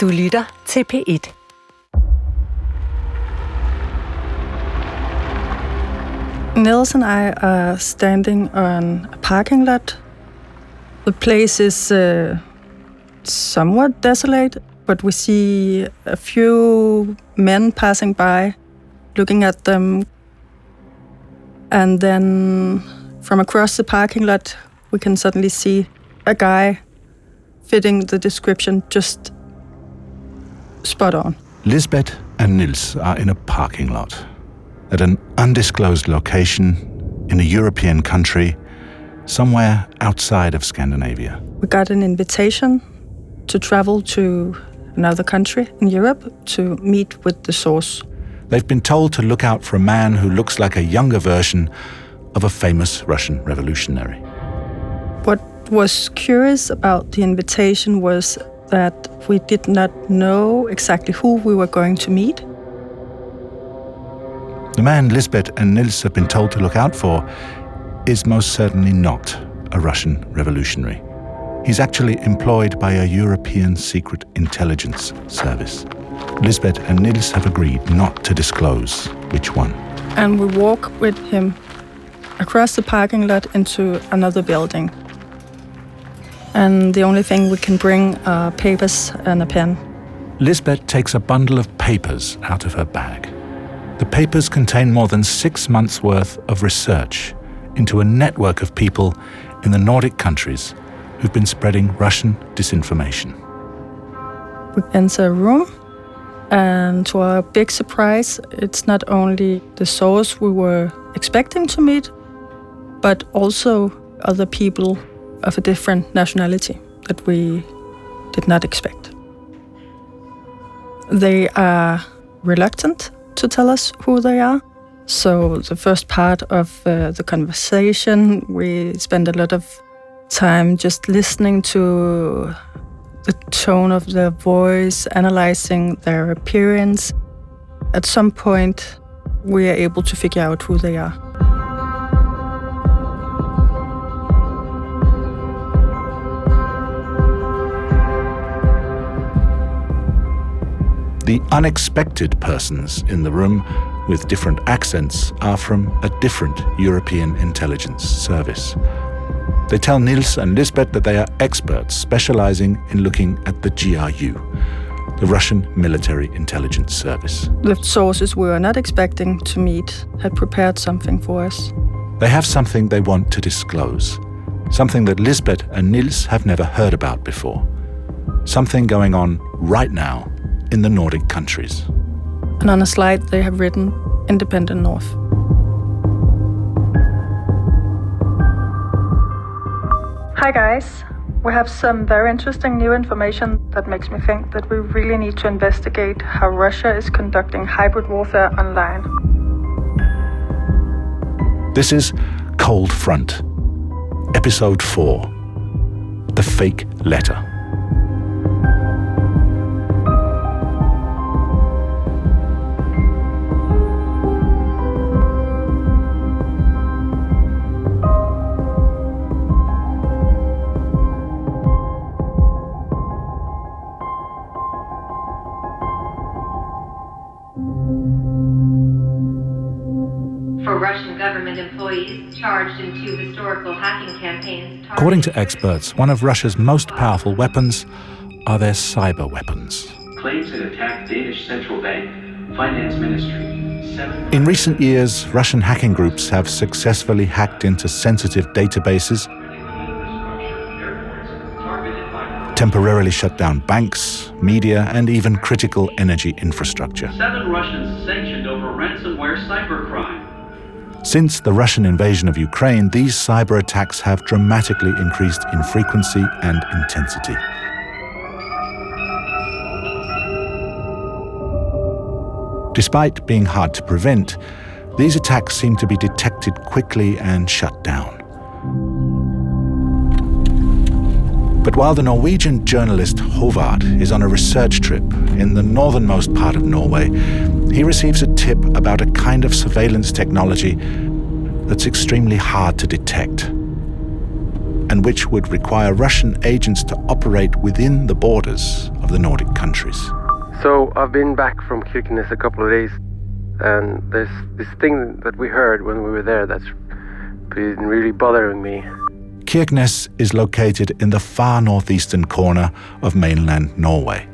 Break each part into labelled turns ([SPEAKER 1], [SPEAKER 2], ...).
[SPEAKER 1] Du lytter til P1.
[SPEAKER 2] Nils and I are standing on a parking lot. The place is uh, somewhat desolate, but we see a few men passing by, looking at them. And then from across the parking lot, we can suddenly see a guy fitting the description just spot on.
[SPEAKER 3] Lisbeth and Nils are in a parking lot at an undisclosed location in a European country somewhere outside of Scandinavia.
[SPEAKER 2] We got an invitation to travel to another country in Europe to meet with the source.
[SPEAKER 3] They've been told to look out for a man who looks like a younger version of a famous Russian revolutionary.
[SPEAKER 2] What was curious about the invitation was that we did not know exactly who we were going to meet.
[SPEAKER 3] The man Lisbeth and Nils have been told to look out for is most certainly not a Russian revolutionary. He's actually employed by a European secret intelligence service. Lisbeth and Nils have agreed not to disclose which one.
[SPEAKER 2] And we walk with him across the parking lot into another building. And the only thing we can bring are papers and a pen.
[SPEAKER 3] Lisbeth takes a bundle of papers out of her bag. The papers contain more than six months' worth of research into a network of people in the Nordic countries who've been spreading Russian disinformation.
[SPEAKER 2] We enter a room, and to our big surprise, it's not only the source we were expecting to meet, but also other people of a different nationality that we did not expect. They are reluctant to tell us who they are. So, the first part of uh, the conversation, we spend a lot of time just listening to the tone of their voice, analyzing their appearance. At some point, we are able to figure out who they are.
[SPEAKER 3] The unexpected persons in the room with different accents are from a different European intelligence service. They tell Nils and Lisbeth that they are experts specializing in looking at the GRU, the Russian Military Intelligence Service.
[SPEAKER 2] The sources we were not expecting to meet had prepared something for us.
[SPEAKER 3] They have something they want to disclose, something that Lisbeth and Nils have never heard about before, something going on right now in the Nordic countries.
[SPEAKER 2] And on a slide, they have written Independent North. Hi, guys. We have some very interesting new information that makes me think that we really need to investigate how Russia is conducting hybrid warfare online.
[SPEAKER 3] This is Cold Front, Episode 4 The Fake Letter.
[SPEAKER 4] Historical hacking campaigns.
[SPEAKER 3] According to experts, one of Russia's most powerful weapons are their cyber weapons.
[SPEAKER 5] Claims it attacked Danish central bank, finance ministry.
[SPEAKER 3] In recent years, Russian hacking groups have successfully hacked into sensitive databases, temporarily shut down banks, media, and even critical energy infrastructure.
[SPEAKER 5] seven Russians sanctioned over ransomware cybercrime.
[SPEAKER 3] Since the Russian invasion of Ukraine, these cyber attacks have dramatically increased in frequency and intensity. Despite being hard to prevent, these attacks seem to be detected quickly and shut down. But while the Norwegian journalist Håvard is on a research trip in the northernmost part of Norway, he receives a tip about a kind of surveillance technology that's extremely hard to detect and which would require Russian agents to operate within the borders of the Nordic countries.
[SPEAKER 1] So I've been back from Kirkenes a couple of days, and there's this thing that we heard when we were there that's been really bothering me.
[SPEAKER 3] Kirkenes is located in the far northeastern corner of mainland Norway,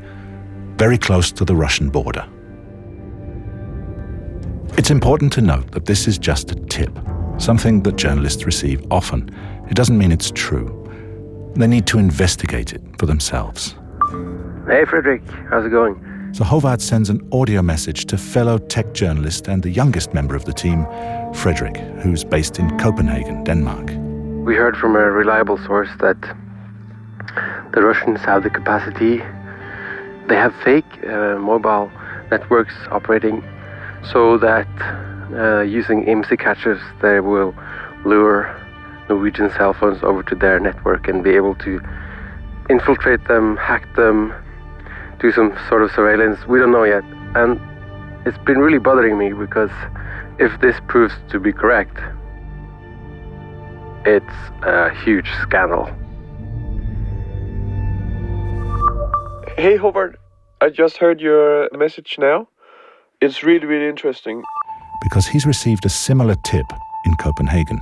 [SPEAKER 3] very close to the Russian border. It's important to note that this is just a tip, something that journalists receive often. It doesn't mean it's true. They need to investigate it for themselves.
[SPEAKER 1] Hey, Frederick, how's it going?
[SPEAKER 3] So Håvard sends an audio message to fellow tech journalist and the youngest member of the team, Frederick, who's based in Copenhagen, Denmark.
[SPEAKER 1] We heard from a reliable source that the Russians have the capacity, they have fake uh, mobile networks operating so that uh, using IMSI catchers, they will lure Norwegian cell phones over to their network and be able to infiltrate them, hack them, do some sort of surveillance. We don't know yet. And it's been really bothering me because if this proves to be correct, it's a huge scandal.
[SPEAKER 6] Hey, Håvard. I just heard your message now. It's really, really interesting.
[SPEAKER 3] Because he's received a similar tip in Copenhagen.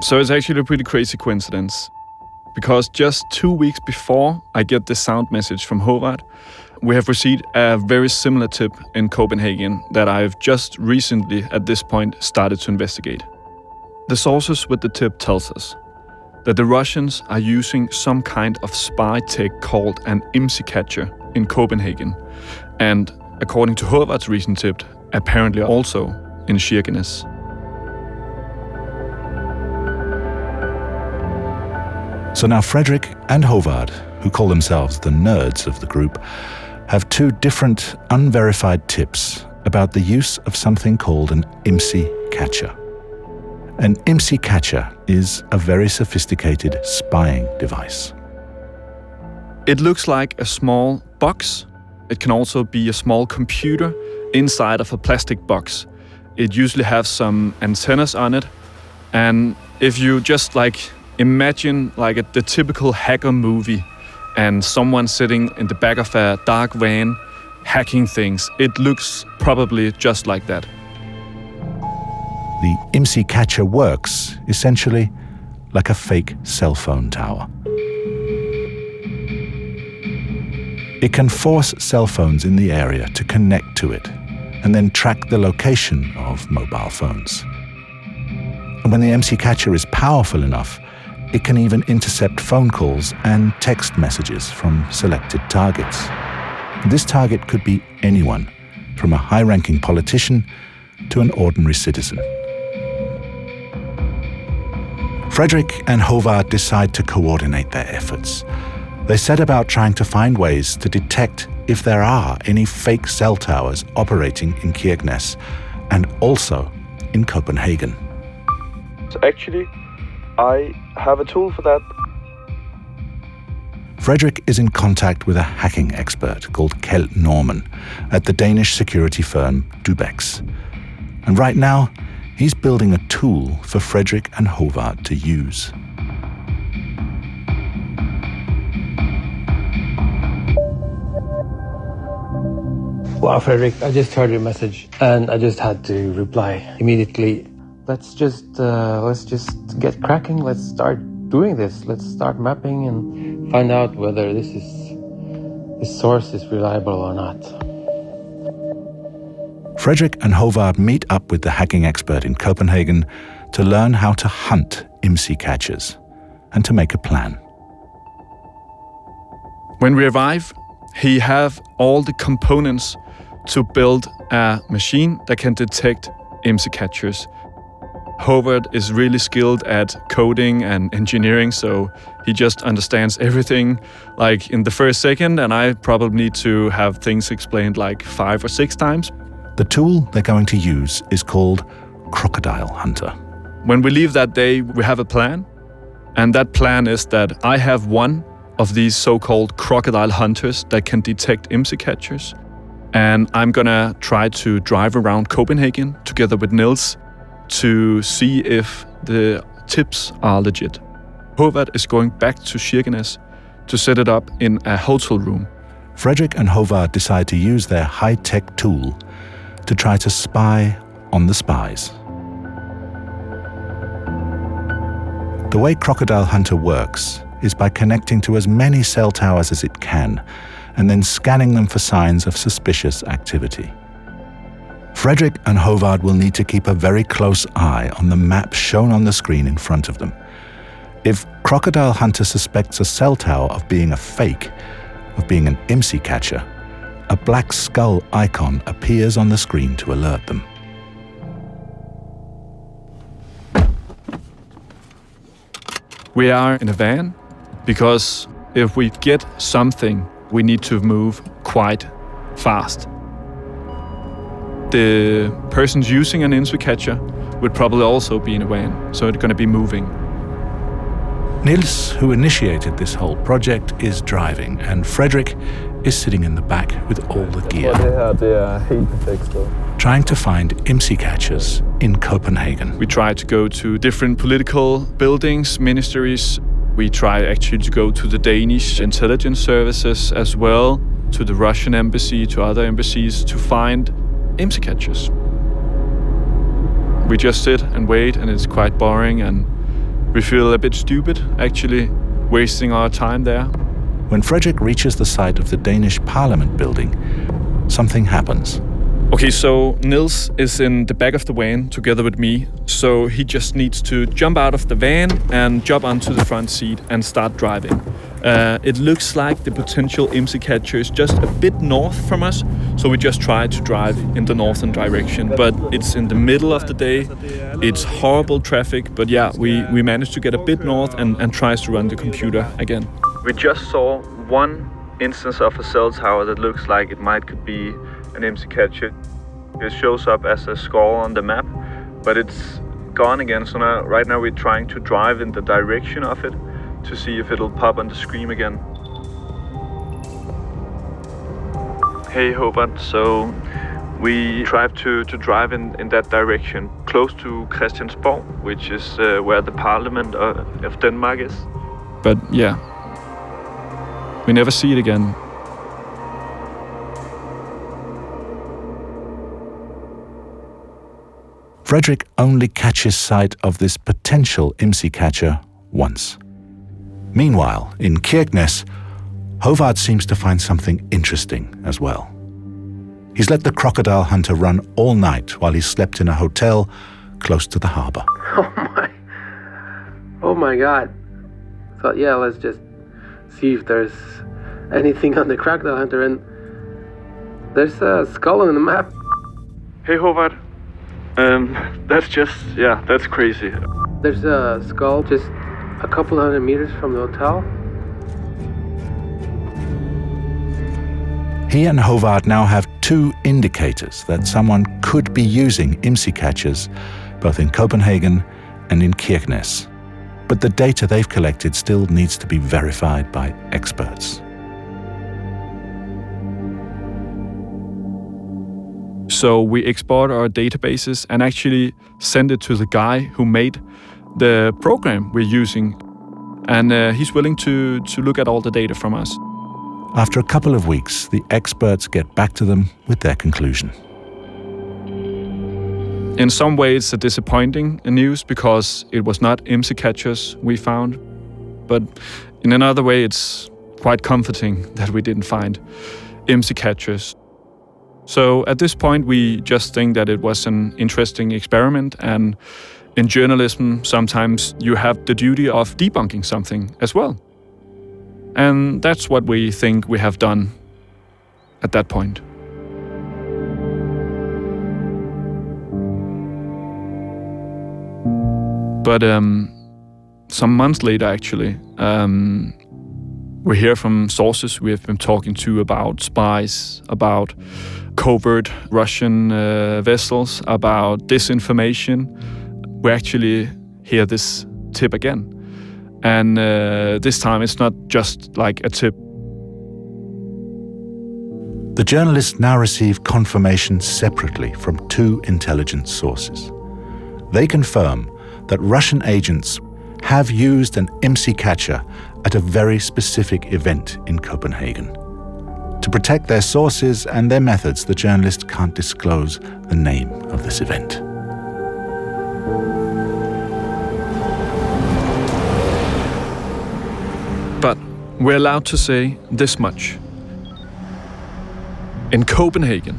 [SPEAKER 7] So it's actually a pretty crazy coincidence. Because just two weeks before I get this sound message from Håvard, we have received a very similar tip in Copenhagen that I've just recently, at this point, started to investigate. The sources with the tip tells us that the Russians are using some kind of spy tech called an IMSI catcher in Copenhagen, and according to Håvard's recent tip, apparently also in Kirkenes.
[SPEAKER 3] So now Frederick and Håvard, who call themselves the nerds of the group, have two different unverified tips about the use of something called an IMSI catcher. An IMSI catcher is a very sophisticated spying device.
[SPEAKER 7] It looks like a small box. It can also be a small computer inside of a plastic box. It usually has some antennas on it. And if you just like imagine like a, the typical hacker movie and someone sitting in the back of a dark van hacking things, it looks probably just like that.
[SPEAKER 3] The IMSI catcher works essentially like a fake cell phone tower. It can force cell phones in the area to connect to it and then track the location of mobile phones. And when the IMSI catcher is powerful enough, it can even intercept phone calls and text messages from selected targets. This target could be anyone, from a high ranking politician to an ordinary citizen. Frederick and Håvard decide to coordinate their efforts. They set about trying to find ways to detect if there are any fake cell towers operating in Kirkenes and also in Copenhagen.
[SPEAKER 6] So actually, I have a tool for that.
[SPEAKER 3] Frederick is in contact with a hacking expert called Kjeld Norman at the Danish security firm Dubex. And right now, he's building a tool for Frederick and Håvard to use.
[SPEAKER 8] Wow, Frederick, I just heard your message and I just had to reply immediately. Let's just uh, let's just get cracking. Let's start doing this. Let's start mapping and find out whether this is this source is reliable or not.
[SPEAKER 3] Frederick and Håvard meet up with the hacking expert in Copenhagen to learn how to hunt IMSI catchers and to make a plan.
[SPEAKER 7] When we arrive, he have all the components to build a machine that can detect IMSI catchers. Håvard is really skilled at coding and engineering, so he just understands everything like in the first second, and I probably need to have things explained like five or six times.
[SPEAKER 3] The tool they're going to use is called Crocodile Hunter.
[SPEAKER 7] When we leave that day, we have a plan, and that plan is that I have one of these so called crocodile hunters that can detect IMSI catchers. And I'm gonna try to drive around Copenhagen together with Nils to see if the tips are legit. Håvard is going back to Kirkenes to set it up in a hotel room.
[SPEAKER 3] Frederick and Håvard decide to use their high tech tool to try to spy on the spies. The way Crocodile Hunter works is by connecting to as many cell towers as it can and then scanning them for signs of suspicious activity. Frederick and Håvard will need to keep a very close eye on the map shown on the screen in front of them. If Crocodile Hunter suspects a cell tower of being a fake, of being an IMSI catcher, a black skull icon appears on the screen to alert them.
[SPEAKER 7] We are in a van because if we get something, we need to move quite fast. The persons using an IMSI catcher would probably also be in a van, so it's going to be moving.
[SPEAKER 3] Nils, who initiated this whole project, is driving, and Frederick is sitting in the back with all the gear, trying to find IMSI catchers in Copenhagen.
[SPEAKER 7] We try to go to different political buildings, ministries. We try actually to go to the Danish intelligence services as well, to the Russian embassy, to other embassies to find IMSI catchers. We just sit and wait, and it's quite boring, and we feel a bit stupid actually wasting our time there.
[SPEAKER 3] When Frederick reaches the site of the Danish Parliament building, something happens.
[SPEAKER 7] Okay, so Nils is in the back of the van together with me, so he just needs to jump out of the van and jump onto the front seat and start driving. Uh, it looks like the potential IMSI catcher is just a bit north from us, so we just try to drive in the northern direction. But it's in the middle of the day, it's horrible traffic, but yeah, we, we managed to get a bit north and, and tries to run the computer again. We just saw one instance of a cell tower that looks like it might could be an IMSI catcher. It It shows up as a skull on the map, but it's gone again. So now, right now, we're trying to drive in the direction of it to see if it'll pop on the screen again. Hey Håvard, so we tried to, to drive in, in that direction, close to Christiansborg, which is uh, where the Parliament of, of Denmark is. But yeah, we never see it again.
[SPEAKER 3] Frederick only catches sight of this potential IMSI catcher once. Meanwhile, in Kirkenes, Håvard seems to find something interesting as well. He's let the crocodile hunter run all night while he slept in a hotel close to the harbor.
[SPEAKER 1] Oh my. Oh my god. Thought, yeah, let's just see if there's anything on the crocodile hunter and there's a skull on the map.
[SPEAKER 7] Hey Håvard, um, that's just, yeah, that's crazy.
[SPEAKER 1] There's a skull just a couple hundred meters from the hotel.
[SPEAKER 3] He and Håvard now have two indicators that someone could be using IMSI catchers both in Copenhagen and in Kirkenes. But the data they've collected still needs to be verified by experts.
[SPEAKER 7] So we export our databases and actually send it to the guy who made the program we're using. And uh, he's willing to, to look at all the data from us.
[SPEAKER 3] After a couple of weeks, the experts get back to them with their conclusion.
[SPEAKER 7] In some ways, it's a disappointing news because it was not IMSI catchers we found. But in another way, it's quite comforting that we didn't find IMSI catchers. So at this point, we just think that it was an interesting experiment. And in journalism, sometimes you have the duty of debunking something as well. And that's what we think we have done at that point. But um, some months later, actually, um, we hear from sources we have been talking to about spies, about covert Russian uh, vessels, about disinformation. We actually hear this tip again. And uh, this time it's not just like a tip.
[SPEAKER 3] The journalists now receive confirmation separately from two intelligence sources. They confirm that Russian agents have used an IMSI catcher at a very specific event in Copenhagen. To protect their sources and their methods, the journalist can't disclose the name of this event.
[SPEAKER 7] But we're allowed to say this much. In Copenhagen,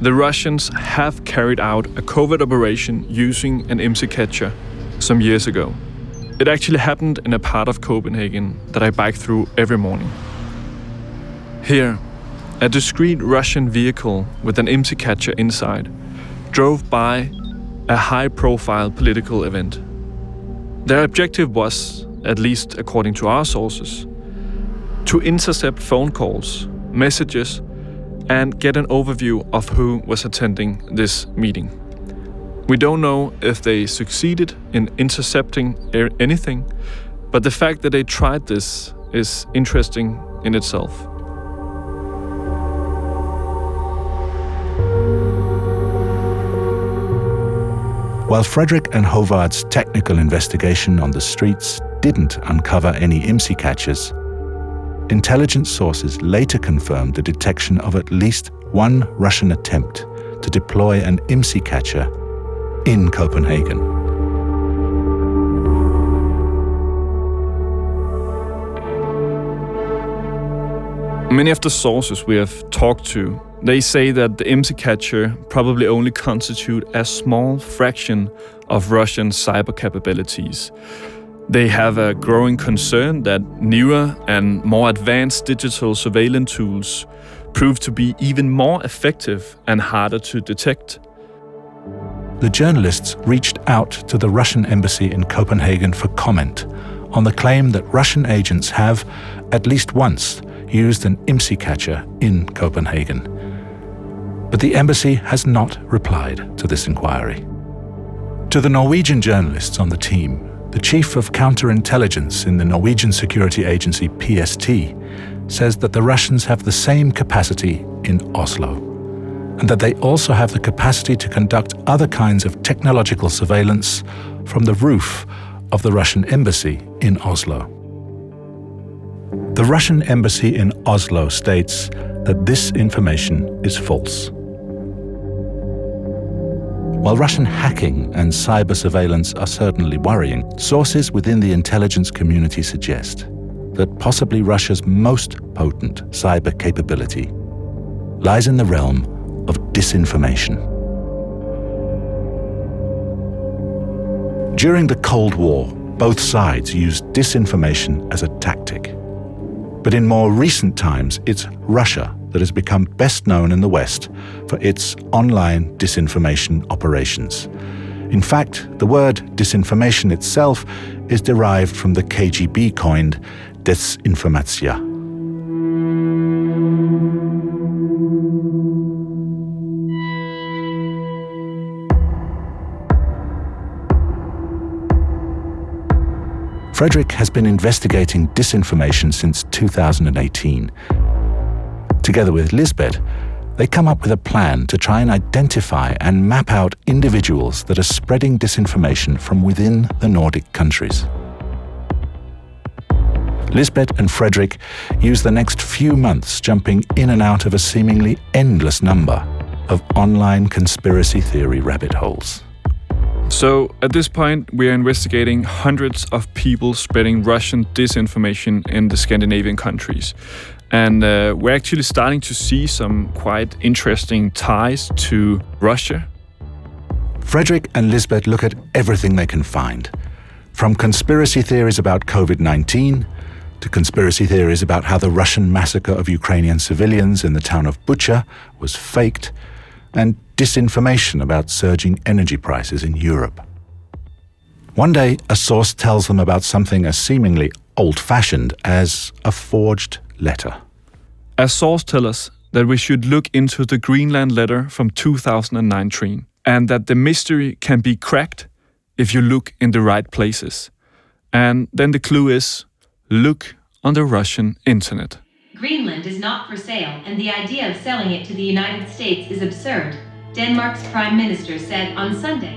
[SPEAKER 7] the Russians have carried out a covert operation using an IMSI catcher some years ago. It actually happened in a part of Copenhagen that I bike through every morning. Here, a discreet Russian vehicle with an IMSI catcher inside drove by a high profile political event. Their objective was, at least according to our sources, to intercept phone calls, messages, and get an overview of who was attending this meeting. We don't know if they succeeded in intercepting anything, but the fact that they tried this is interesting in itself.
[SPEAKER 3] While Frederick and Håvard's technical investigation on the streets didn't uncover any IMSI catchers, intelligence sources later confirmed the detection of at least one Russian attempt to deploy an IMSI catcher in Copenhagen.
[SPEAKER 7] Many of the sources we have talked to, they say that the IMSI catcher probably only constitute a small fraction of Russian cyber capabilities. They have a growing concern that newer and more advanced digital surveillance tools prove to be even more effective and harder to detect.
[SPEAKER 3] The journalists reached out to the Russian embassy in Copenhagen for comment on the claim that Russian agents have, at least once, used an IMSI catcher in Copenhagen. But the embassy has not replied to this inquiry. To the Norwegian journalists on the team, the chief of counterintelligence in the Norwegian security agency PST says that the Russians have the same capacity in Oslo, and that they also have the capacity to conduct other kinds of technological surveillance from the roof of the Russian embassy in Oslo. The Russian embassy in Oslo states that this information is false. While Russian hacking and cyber surveillance are certainly worrying, sources within the intelligence community suggest that possibly Russia's most potent cyber capability lies in the realm disinformation. During the Cold War, both sides used disinformation as a tactic. But in more recent times, it's Russia that has become best known in the West for its online disinformation operations. In fact, the word disinformation itself is derived from the KGB coined Desinformatia. Frederick has been investigating disinformation since 2018 Together with Lisbeth, they come up with a plan to try and identify and map out individuals that are spreading disinformation from within the Nordic countries. Lisbeth and Frederick use the next few months jumping in and out of a seemingly endless number of online conspiracy theory rabbit holes.
[SPEAKER 7] So, at this point, we are investigating hundreds of people spreading Russian disinformation in the Scandinavian countries. And uh, we're actually starting to see some quite interesting ties to Russia.
[SPEAKER 3] Frederick and Lisbeth look at everything they can find from conspiracy theories about COVID 19 to conspiracy theories about how the Russian massacre of Ukrainian civilians in the town of Bucha was faked, and disinformation about surging energy prices in Europe. One day, a source tells them about something as seemingly old fashioned as a forged letter.
[SPEAKER 7] A source tells us that we should look into the Greenland letter from 2019 and that the mystery can be cracked if you look in the right places. And then the clue is look on the Russian internet.
[SPEAKER 4] Greenland is not for sale, and the idea of selling it to the United States is absurd, Denmark's prime minister said on Sunday.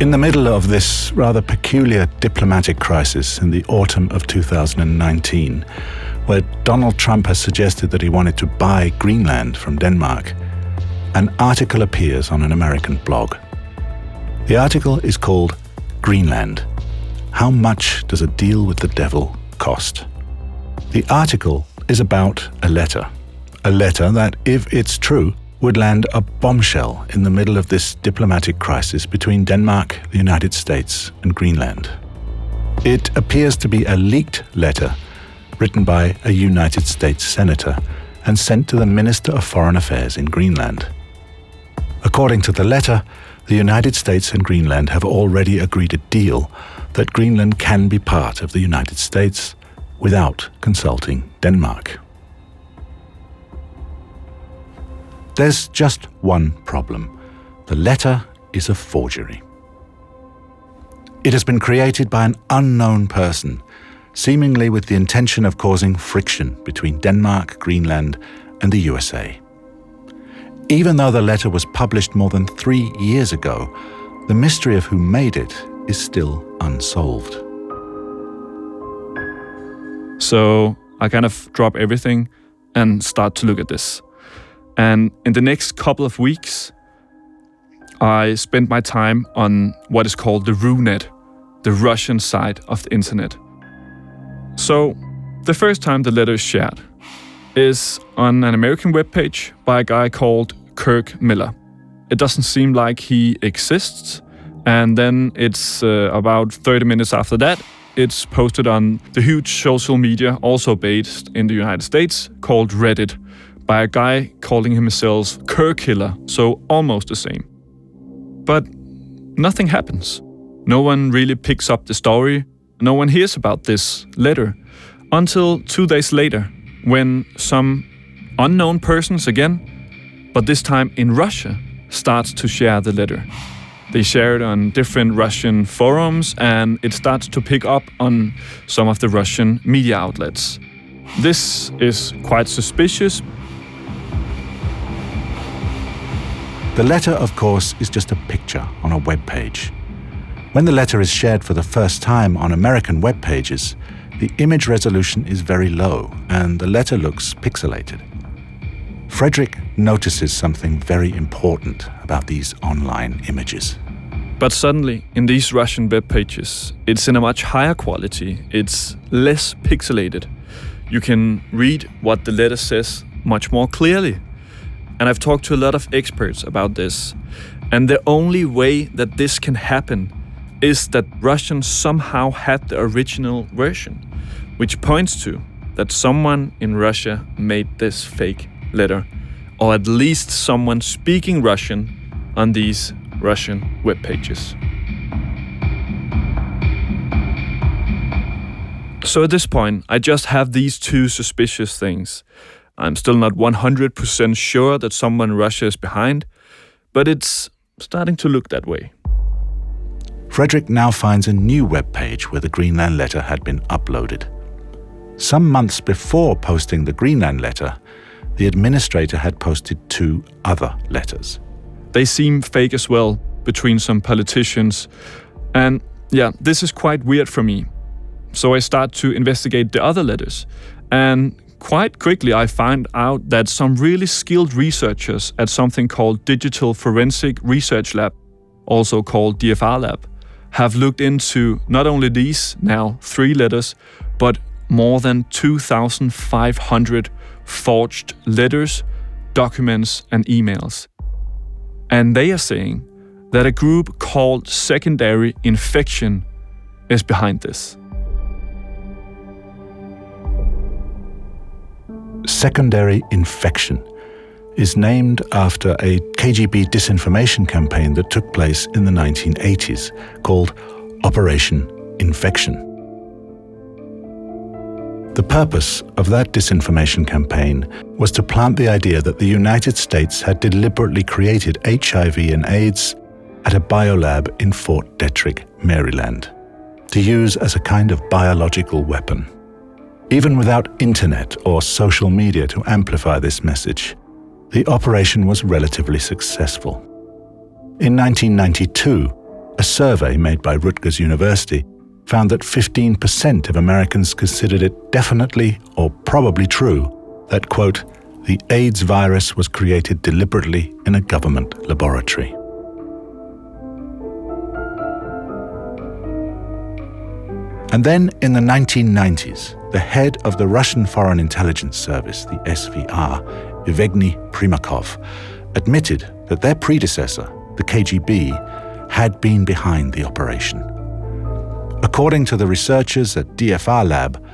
[SPEAKER 3] In the middle of this rather peculiar diplomatic crisis in the autumn of 2019, where Donald Trump has suggested that he wanted to buy Greenland from Denmark, an article appears on an American blog. The article is called Greenland How Much Does a Deal with the Devil Cost? The article is about a letter. A letter that, if it's true, would land a bombshell in the middle of this diplomatic crisis between Denmark, the United States, and Greenland. It appears to be a leaked letter written by a United States senator and sent to the Minister of Foreign Affairs in Greenland. According to the letter, the United States and Greenland have already agreed a deal that Greenland can be part of the United States without consulting Denmark. There's just one problem. The letter is a forgery. It has been created by an unknown person, seemingly with the intention of causing friction between Denmark, Greenland, and the USA. Even though the letter was published more than three years ago, the mystery of who made it is still unsolved.
[SPEAKER 7] So I kind of drop everything and start to look at this. And in the next couple of weeks, I spent my time on what is called the RuNet, the Russian side of the internet. So, the first time the letter is shared is on an American webpage by a guy called Kirk Miller. It doesn't seem like he exists, and then it's uh, about 30 minutes after that, it's posted on the huge social media, also based in the United States, called Reddit by a guy calling himself Kirkiller, so almost the same. But nothing happens. No one really picks up the story. No one hears about this letter until two days later, when some unknown persons again, but this time in Russia, starts to share the letter. They share it on different Russian forums and it starts to pick up on some of the Russian media outlets. This is quite suspicious
[SPEAKER 3] The letter, of course, is just a picture on a web page. When the letter is shared for the first time on American web pages, the image resolution is very low and the letter looks pixelated. Frederick notices something very important about these online images.
[SPEAKER 7] But suddenly, in these Russian web pages, it's in a much higher quality, it's less pixelated. You can read what the letter says much more clearly. And I've talked to a lot of experts about this. And the only way that this can happen is that Russians somehow had the original version, which points to that someone in Russia made this fake letter, or at least someone speaking Russian on these Russian web pages. So at this point, I just have these two suspicious things I'm still not 100% sure that someone in Russia is behind, but it's starting to look that way.
[SPEAKER 3] Frederick now finds a new web page where the Greenland letter had been uploaded. Some months before posting the Greenland letter, the administrator had posted two other letters.
[SPEAKER 7] They seem fake as well, between some politicians. And yeah, this is quite weird for me. So I start to investigate the other letters. And Quite quickly, I find out that some really skilled researchers at something called Digital Forensic Research Lab, also called DFR Lab, have looked into not only these now three letters, but more than 2,500 forged letters, documents, and emails. And they are saying that a group called Secondary Infection is behind this.
[SPEAKER 3] Secondary infection is named after a KGB disinformation campaign that took place in the 1980s called Operation Infection. The purpose of that disinformation campaign was to plant the idea that the United States had deliberately created HIV and AIDS at a biolab in Fort Detrick, Maryland, to use as a kind of biological weapon. Even without internet or social media to amplify this message, the operation was relatively successful. In 1992, A survey made by Rutgers University found that 15% of Americans considered it definitely or probably true that, quote, the AIDS virus was created deliberately in a government laboratory. And then in the 1990s, the head of the Russian Foreign Intelligence Service, the SVR, Evgeny Primakov, admitted that their predecessor, the KGB, had been behind the operation. According to the researchers at DFR Lab,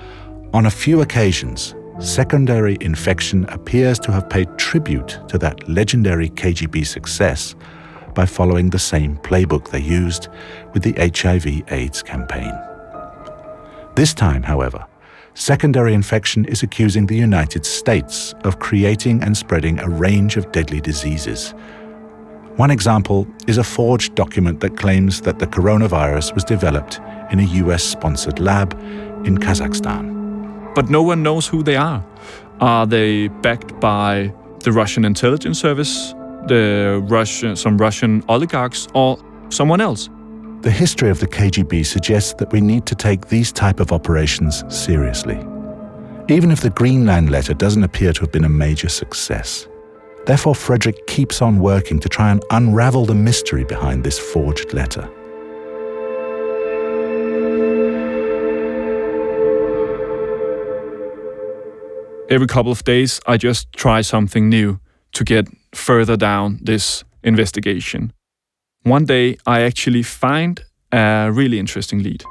[SPEAKER 3] on a few occasions, secondary infection appears to have paid tribute to that legendary KGB success by following the same playbook they used with the HIV AIDS campaign. This time, however, secondary infection is accusing the United States of creating and spreading a range of deadly diseases. One example is a forged document that claims that the coronavirus was developed in a US sponsored lab in Kazakhstan.
[SPEAKER 7] But no one knows who they are. Are they backed by the Russian intelligence service, the Russian, some Russian oligarchs, or someone else?
[SPEAKER 3] The history of the KGB suggests that we need to take these type of operations seriously. Even if the Greenland letter doesn't appear to have been a major success. Therefore, Frederick keeps on working to try and unravel the mystery behind this forged letter.
[SPEAKER 7] Every couple of days, I just try something new to get further down this investigation. One day, I actually find a really interesting lead.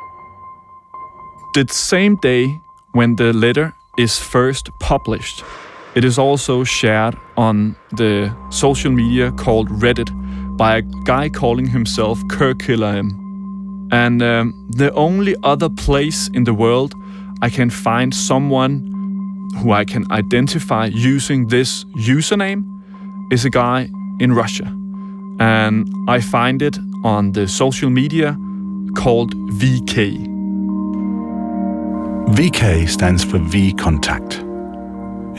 [SPEAKER 7] The same day when the letter is first published, it is also shared on the social media called Reddit by a guy calling himself Kirkiller And um, the only other place in the world I can find someone who I can identify using this username is a guy in Russia and I find it on the social media called VK.
[SPEAKER 3] VK stands for VKontakte.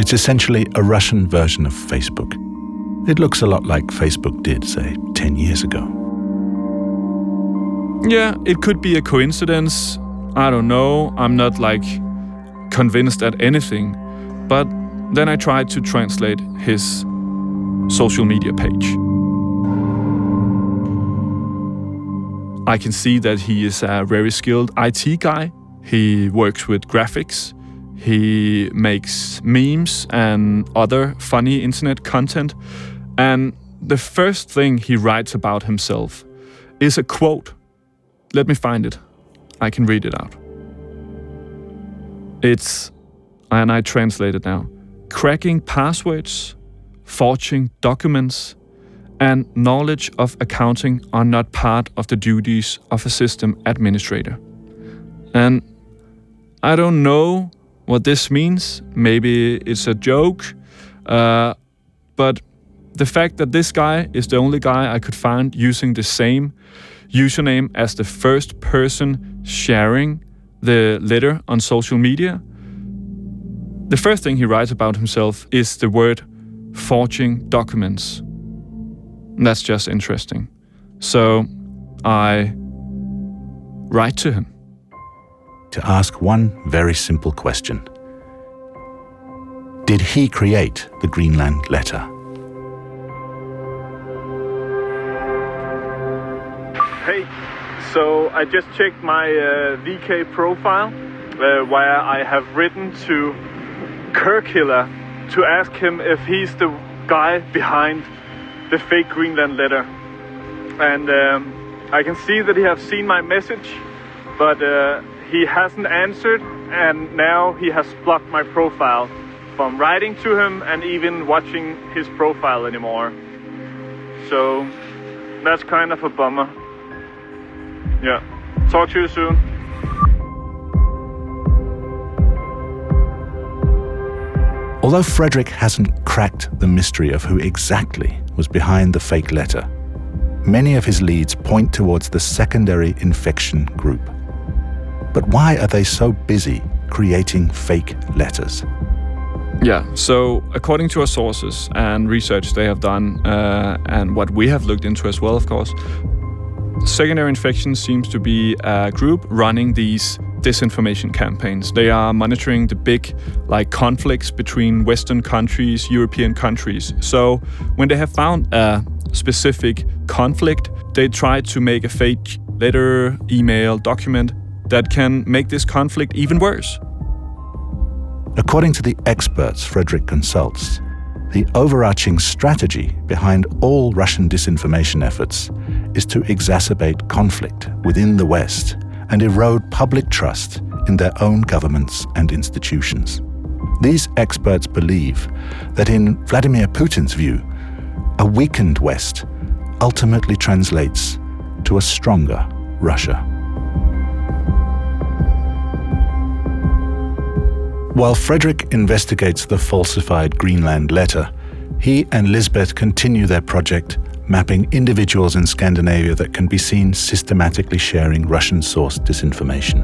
[SPEAKER 3] It's essentially a Russian version of Facebook. It looks a lot like Facebook did, say, 10 years ago.
[SPEAKER 7] Yeah, it could be a coincidence. I don't know. I'm not like convinced at anything. But then I tried to translate his social media page. I can see that he is a very skilled IT guy. He works with graphics. He makes memes and other funny internet content. And the first thing he writes about himself is a quote. Let me find it. I can read it out. It's, and I translate it now cracking passwords, forging documents, and knowledge of accounting are not part of the duties of a system administrator. And I don't know what this means. Maybe it's a joke. Uh, but the fact that this guy is the only guy I could find using the same username as the first person sharing the letter on social media, the first thing he writes about himself is the word forging documents. That's just interesting. So I write to him.
[SPEAKER 3] To ask one very simple question Did he create the Greenland letter?
[SPEAKER 9] Hey, so I just checked my uh, VK profile uh, where I have written to Kirkiller to ask him if he's the guy behind the fake Greenland letter. And um, I can see that he has seen my message, but uh, he hasn't answered, and now he has blocked my profile from writing to him and even watching his profile anymore. So that's kind of a bummer. Yeah. Talk to you soon.
[SPEAKER 3] Although Frederick hasn't cracked the mystery of who exactly was behind the fake letter, many of his leads point towards the secondary infection group. But why are they so busy creating fake letters?
[SPEAKER 7] Yeah, so according to our sources and research they have done, uh, and what we have looked into as well, of course, Secondary infection seems to be a group running these disinformation campaigns. They are monitoring the big like conflicts between Western countries, European countries. So when they have found a specific conflict, they try to make a fake letter, email, document that can make this conflict even worse.
[SPEAKER 3] According to the experts Frederick consults, the overarching strategy behind all Russian disinformation efforts is to exacerbate conflict within the West and erode public trust in their own governments and institutions. These experts believe that, in Vladimir Putin's view, a weakened West ultimately translates to a stronger Russia. While Frederick investigates the falsified Greenland letter, he and Lisbeth continue their project mapping individuals in Scandinavia that can be seen systematically sharing Russian sourced disinformation.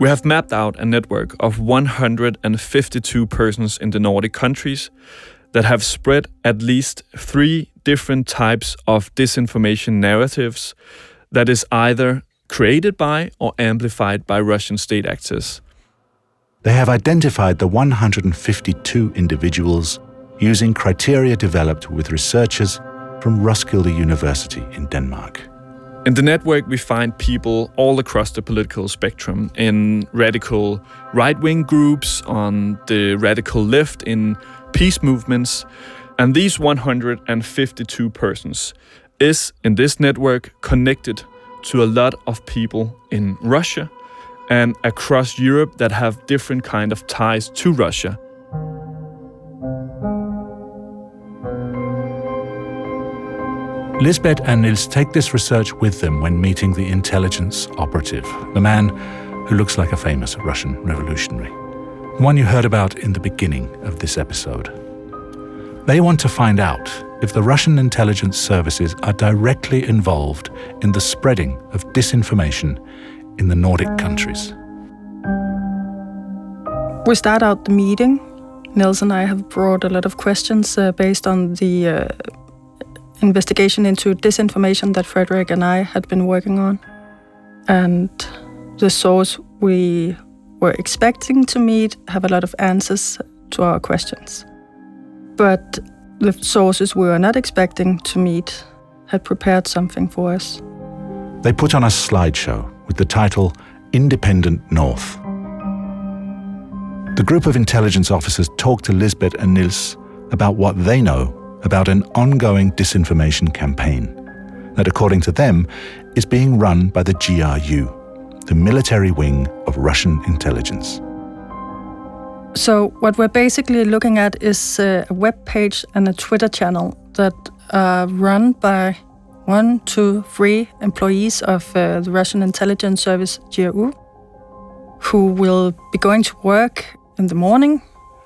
[SPEAKER 7] We have mapped out a network of 152 persons in the Nordic countries that have spread at least three different types of disinformation narratives that is either created by or amplified by Russian state actors.
[SPEAKER 3] They have identified the 152 individuals using criteria developed with researchers from Roskilde University in Denmark.
[SPEAKER 7] In the network, we find people all across the political spectrum in radical right wing groups, on the radical left, in peace movements. And these 152 persons is in this network connected to a lot of people in Russia and across Europe that have different kind of ties to Russia.
[SPEAKER 3] Lisbeth and Nils take this research with them when meeting the intelligence operative, the man who looks like a famous Russian revolutionary, one you heard about in the beginning of this episode. They want to find out if the Russian intelligence services are directly involved in the spreading of disinformation in the Nordic countries.
[SPEAKER 2] We start out the meeting. Nils and I have brought a lot of questions uh, based on the uh, investigation into disinformation that Frederick and I had been working on. And the source we were expecting to meet have a lot of answers to our questions. But the sources we were not expecting to meet had prepared something for us.
[SPEAKER 3] They put on a slideshow with the title Independent North. The group of intelligence officers talked to Lisbeth and Nils about what they know about an ongoing disinformation campaign that, according to them, is being run by the GRU, the military wing of Russian intelligence.
[SPEAKER 2] So, what we're basically looking at is a web page and a Twitter channel that are run by one, two, three employees of uh, the Russian intelligence service GRU, who will be going to work in the morning,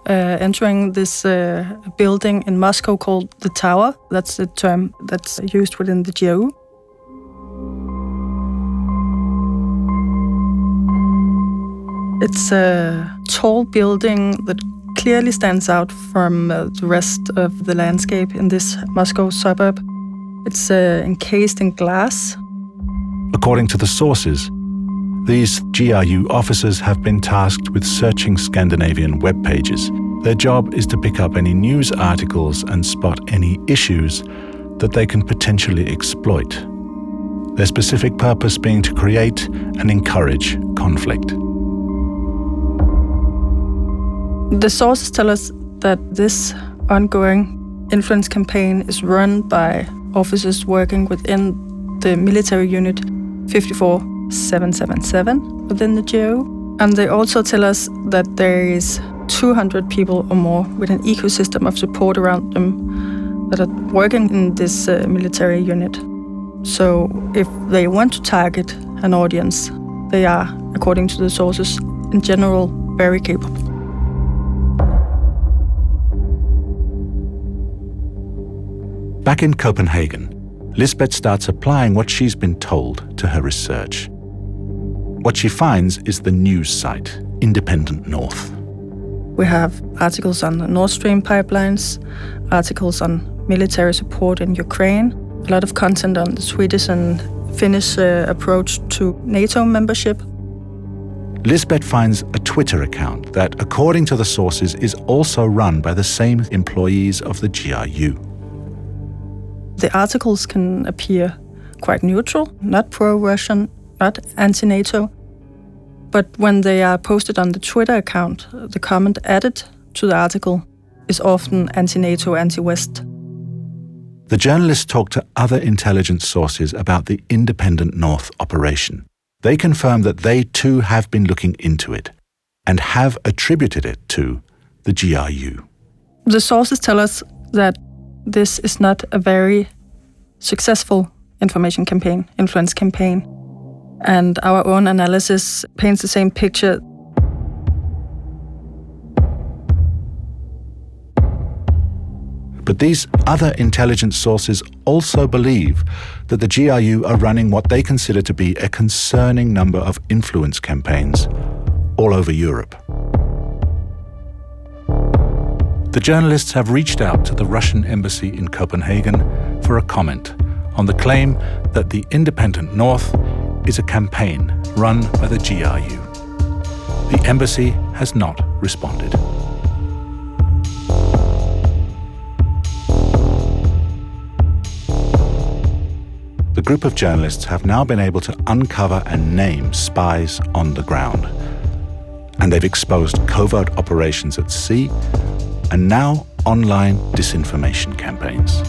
[SPEAKER 2] uh, entering this uh, building in Moscow called the Tower. That's the term that's used within the GRU. It's a tall building that clearly stands out from uh, the rest of the landscape in this Moscow suburb. It's uh, encased in glass.
[SPEAKER 3] According to the sources, these GRU officers have been tasked with searching Scandinavian web pages. Their job is to pick up any news articles and spot any issues that they can potentially exploit. Their specific purpose being to create and encourage conflict.
[SPEAKER 2] The sources tell us that this ongoing influence campaign is run by officers working within the military unit 54777 within the GRU. And they also tell us that there is 200 people or more with an ecosystem of support around them that are working in this uh, military unit. So if they want to target an audience, they are, according to the sources, in general, very capable.
[SPEAKER 3] Back in Copenhagen, Lisbeth starts applying what she's been told to her research. What she finds is the news site, Independent North.
[SPEAKER 2] We have articles on the Nord Stream pipelines, articles on military support in Ukraine, a lot of content on the Swedish and Finnish uh, approach to NATO membership.
[SPEAKER 3] Lisbeth finds a Twitter account that, according to the sources, is also run by the same employees of the GRU.
[SPEAKER 2] The articles can appear quite neutral, not pro Russian, not anti NATO. But when they are posted on the Twitter account, the comment added to the article is often anti NATO, anti West.
[SPEAKER 3] The journalists talked to other intelligence sources about the Independent North operation. They confirmed that they too have been looking into it and have attributed it to the GRU.
[SPEAKER 2] The sources tell us that this is not a very successful information campaign, influence campaign. And our own analysis paints the same picture.
[SPEAKER 3] But these other intelligence sources also believe that the GRU are running what they consider to be a concerning number of influence campaigns all over Europe. The journalists have reached out to the Russian embassy in Copenhagen for a comment on the claim that the Independent North is a campaign run by the GRU. The embassy has not responded. The group of journalists have now been able to uncover and name spies on the ground. And they've exposed covert operations at sea and now online disinformation campaigns.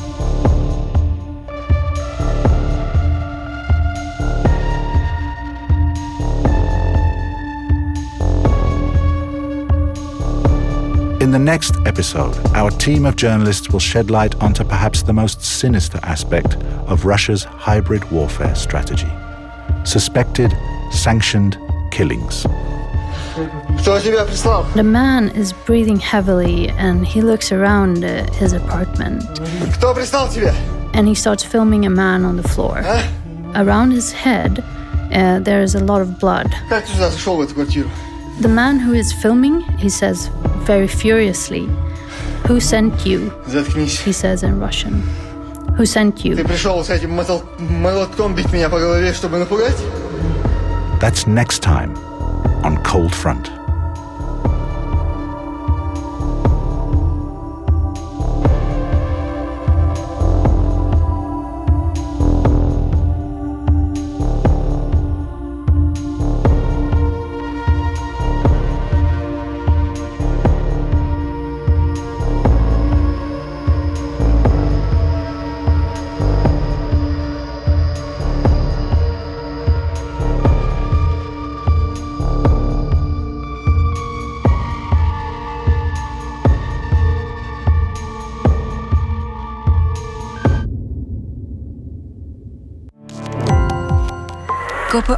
[SPEAKER 3] The next episode, our team of journalists will shed light onto perhaps the most sinister aspect of Russia's hybrid warfare strategy suspected, sanctioned killings.
[SPEAKER 10] The man is breathing heavily and he looks around uh, his apartment. And he starts filming a man on the floor. Around his head, uh, there is a lot of blood. The man who is filming, he says very furiously, Who sent you? Заткнись. He says in Russian. Who sent you? They preшоite motal beat me, чтобы no.
[SPEAKER 3] That's next time on Cold Front.